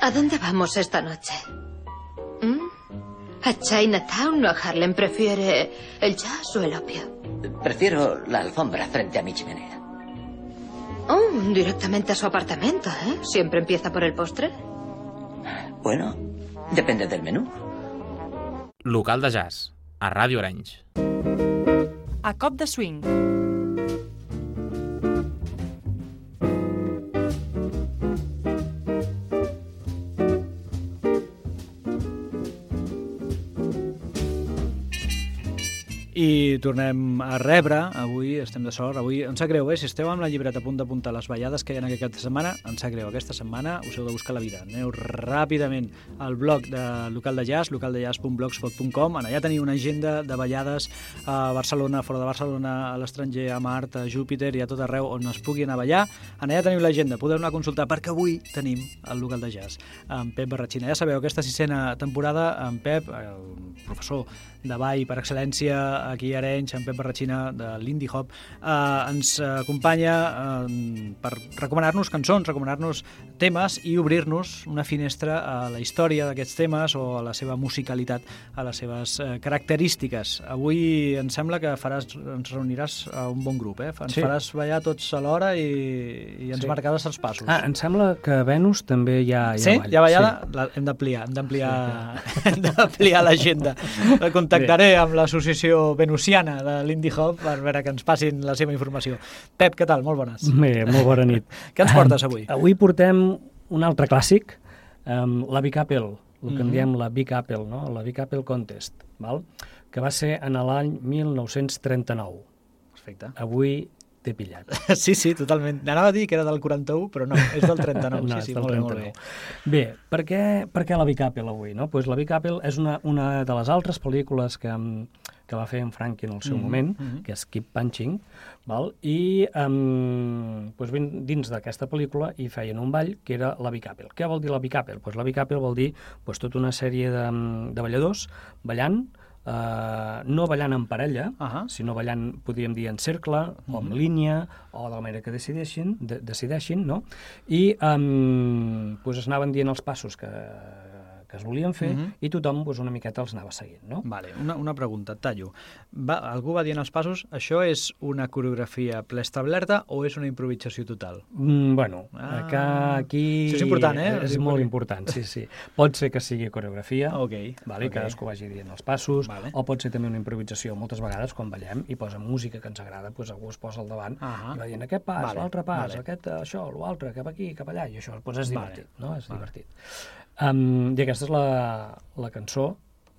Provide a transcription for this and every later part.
¿A dónde vamos esta noche? ¿Mm? ¿A Chinatown o a Harlem? ¿Prefiere el jazz o el opio? Prefiero la alfombra frente a mi chimenea. Oh, directamente a su apartamento, ¿eh? ¿Siempre empieza por el postre? Bueno, depende del menú. Local de jazz, a Ràdio Orange. A cop de swing. I tornem a rebre, avui estem de sort, avui em sap greu, eh? si esteu amb la llibreta a punt d'apuntar les ballades que hi ha aquesta setmana, em sap greu, aquesta setmana us heu de buscar la vida. Aneu ràpidament al blog de local de jazz, localdejazz.blogspot.com, allà teniu una agenda de ballades a Barcelona, fora de Barcelona, a l'estranger, a Mart, a Júpiter i a tot arreu on es pugui anar a ballar. Allà teniu l'agenda, podeu anar a consultar, perquè avui tenim el local de jazz amb Pep Barratxina. Ja sabeu, aquesta sisena temporada, en Pep, el professor de ball per excel·lència aquí a Arenys, en Pep Barratxina de l'Indie Hop, eh, ens acompanya eh, per recomanar-nos cançons, recomanar-nos temes i obrir-nos una finestra a la història d'aquests temes o a la seva musicalitat, a les seves eh, característiques. Avui em sembla que faràs, ens reuniràs a un bon grup, eh? Ens Sí. faràs ballar tots alhora i, i ens Sí. marcaràs els passos. Ah, em sembla que a Venus també hi ha, hi ha Sí? ball. Hi ha ballada? La, hem d'ampliar, hem d'ampliar hem d'ampliar l'agenda. Contactaré amb l'associació venusiana de l'Indie Hop per veure que ens passin la seva informació. Pep, què tal? Molt bones. Bé, molt bona nit. Què ens portes avui? Avui portem un altre clàssic, um, la Big Apple, el que en Mhm. diem la Big Apple, no? la Big Apple Contest, val? que va ser en l'any 1939. Perfecte. Avui t'he pillat. Sí, sí, totalment. Anava a dir que era del 41, però no, és del 39. No, sí, sí, molt bé, molt 39. bé. Bé, per què, per què la Big Apple avui? No? Pues la Big Apple és una, una de les altres pel·lícules que, que va fer en Frankie en el seu Mhm, moment, mhm. que és Keep Punching, val? i um, pues, ben- dins d'aquesta pel·lícula hi feien un ball que era la Big Apple. Què vol dir la Big Apple? Pues la Big Apple vol dir pues, tota una sèrie de, de balladors ballant, Uh, no ballant en parella, uh -huh. sinó ballant, podríem dir, en cercle, o en línia, o de la manera que decideixin, de, decideixin no? I um, pues es anaven dient els passos que, que es volien fer Mhm. i tothom pues, una miqueta els anava seguint. No? Vale, una, una pregunta, tallo. Va, algú va dient els passos, això és una coreografia preestablerta o és una improvisació total? Mm, bueno, Ah. que aquí... Això és important, eh? És molt important, sí, sí. Pot ser que sigui coreografia, Ok, vale, ok. que cadascú vagi dient els passos, Vale. o pot ser també una improvisació. Moltes vegades, quan ballem i posa música que ens agrada, doncs algú es posa al davant Ahà. i va dient aquest pas, Vale, l'altre pas, vale. aquest, això, l'altre, cap aquí, cap allà, i això doncs és Vale. divertit, no? És divertit. Um, I aquesta és la, la cançó,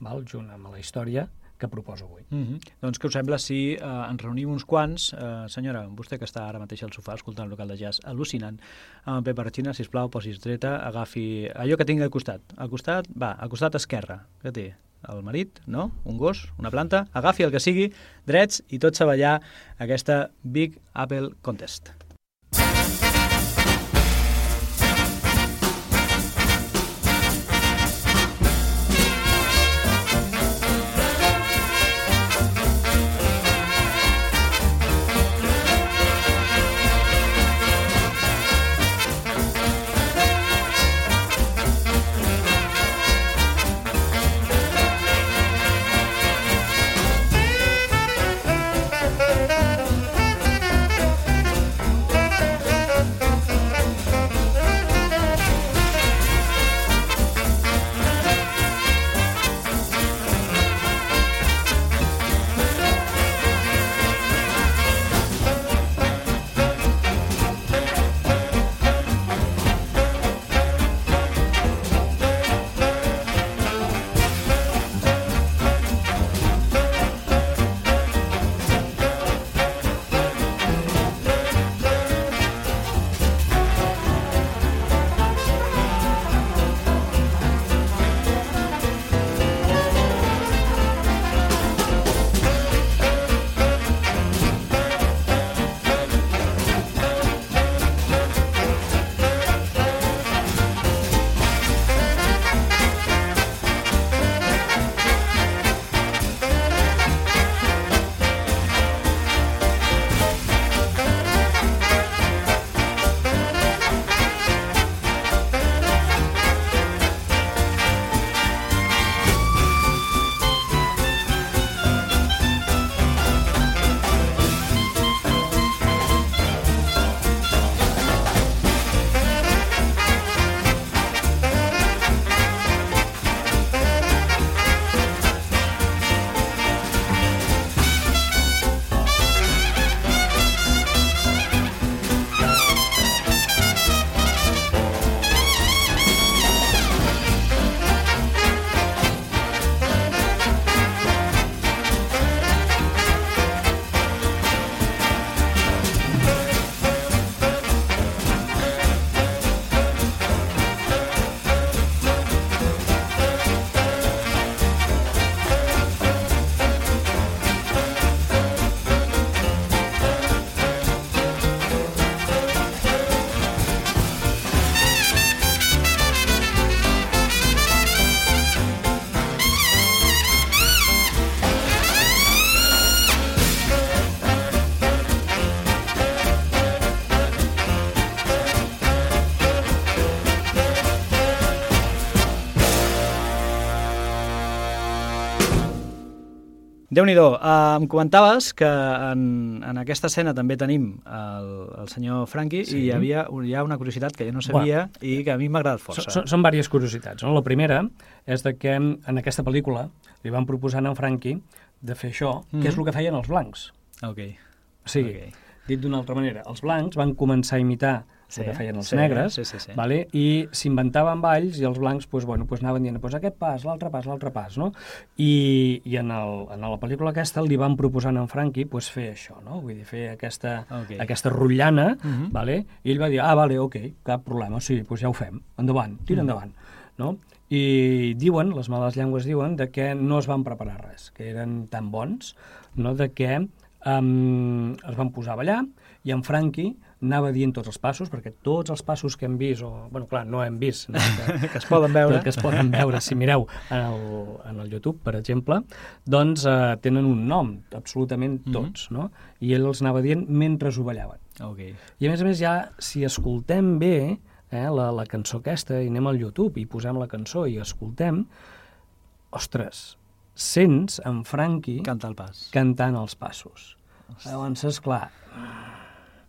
val, junt amb la història, que proposo avui. Mm -hmm. Doncs què us sembla si eh, ens reunim uns quants? Eh, senyora, vostè que està ara mateix al sofà escoltant el local de jazz al·lucinant, amb Pep Archina, sisplau, posi's dreta, agafi allò que tingui al costat. Al costat, va, al costat esquerre, que té? El marit, no? Un gos, una planta? Agafi el que sigui, drets, i tots a ballar aquesta Big Apple Contest. Déu-n'hi-do. Uh, em comentaves que en, en aquesta escena també tenim el, el senyor Franqui sí. i hi havia hi ha una curiositat que jo no sabia bueno, i que a mi m'ha agradat força. Són, són diverses curiositats. No? La primera és de que en aquesta pel·lícula li van proposar a en Franqui de fer això, mm -hmm. que és el que feien els blancs. Ok. O sigui, okay. dit d'una altra manera, els blancs van començar a imitar sí, que feien els sí, negres, sí, sí, sí. Vale? i s'inventaven balls i els blancs pues, bueno, pues anaven dient pues, aquest pas, l'altre pas, l'altre pas, no? I, i en, el, en la pel·lícula aquesta li van proposar a en Franqui pues, fer això, no? Vull dir, fer aquesta, Okay. aquesta rotllana, Mhm. -huh. vale? i ell va dir, ah, vale, ok, cap problema, sí, pues ja ho fem, endavant, tira Mhm. endavant, no? I diuen, les males llengües diuen, de que no es van preparar res, que eren tan bons, no?, de que um, es van posar a ballar i en Franqui anava dient tots els passos, perquè tots els passos que hem vist, o, bueno, clar, no hem vist, no, que, que es poden veure. que es poden veure, si mireu en el, en el YouTube, per exemple, doncs eh, tenen un nom, absolutament Mhm. tots, no? I ell els anava dient mentre ho ballaven. Ok. I a més a més ja, si escoltem bé eh, la, la cançó aquesta i anem al YouTube i posem la cançó i escoltem, ostres, sents en Franqui Canta el pas. cantant els passos. Llavors, esclar,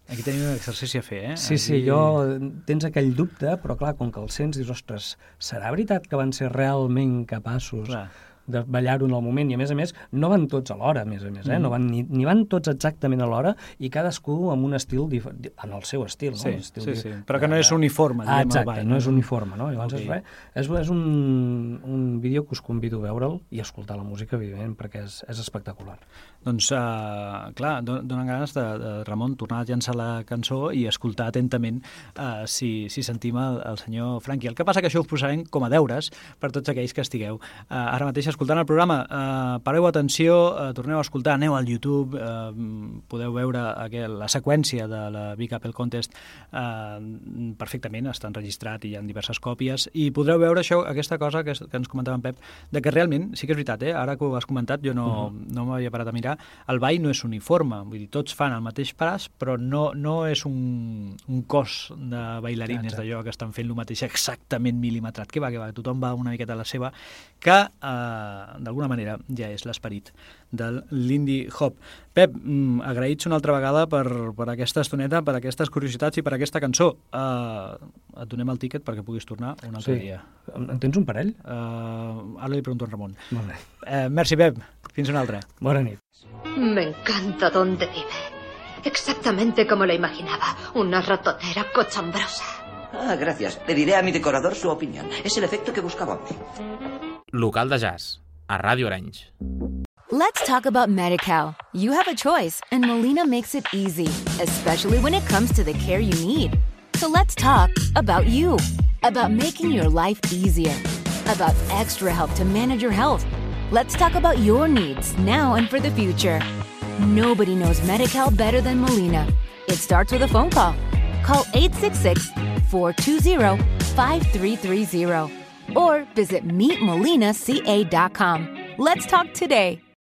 Aquí tenim un exercici a fer, eh? sí, sí, Aquí- jo tens aquell dubte, però clar, com que el sents, dius, ostres, serà veritat que van ser realment capaços Clar. De ballar-ho en el moment, i a més a més, no van tots alhora, a més a més, eh? no van, ni, ni van tots exactament alhora, i cadascú amb un estil, en el seu estil, no? Sí, Estil sí, sí. Però que no és uniforme, Ah, exacte, ball, no no? és uniforme, no? Llavors Ok. és, res, és, és un, un vídeo que us convido a veure'l i a escoltar la música, evidentment, perquè és, és espectacular. Doncs, uh, clar, don- donen ganes de, de Ramon tornar a llançar la cançó i escoltar atentament uh, si, si sentim el, el senyor Franqui. El que passa que això ho posarem com a deures per tots aquells que estigueu uh, ara mateix escoltant el programa. Uh, pareu atenció, uh, torneu a escoltar, aneu al YouTube, uh, podeu veure aquel, la seqüència de la Big Apple Contest uh, perfectament, està enregistrat i hi ha diverses còpies, i podreu veure això, aquesta cosa que, que ens comentava en Pep, de que realment, sí que és veritat, eh? ara que ho has comentat, jo no, no m'havia parat a mirar, el ball no és uniforme, vull dir, tots fan el mateix pas, però no, no és un, un cos de bailarines Exacte. d'allò que estan fent el mateix exactament mil·limetrat, que va, que va, tothom va una miqueta a la seva, que eh, d'alguna manera ja és l'esperit del Lindy Hop. Pep, mm, agraïts una altra vegada per, per aquesta estoneta, per aquestes curiositats i per aquesta cançó. Uh, et donem el tíquet perquè puguis tornar un altre dia. En en tens un parell? Uh, ara li pregunto a en Ramon. Molt bé. Uh, merci, Pep. Fins una altra. Bona nit. Me encanta donde vive. Exactamente como lo imaginaba. Una ratonera cochambrosa. Ah, gracias. Le diré a mi decorador su opinión. Es el efecto que buscábamos. Local de jazz, a Ràdio Arenys. Let's talk about MediCal. You have a choice, and Molina makes it easy, especially when it comes to the care you need. So let's talk about you, about making your life easier, about extra help to manage your health. Let's talk about your needs now and for the future. Nobody knows MediCal better than Molina. It starts with a phone call. Call 866 420 5330 or visit meetmolinaca.com. Let's talk today.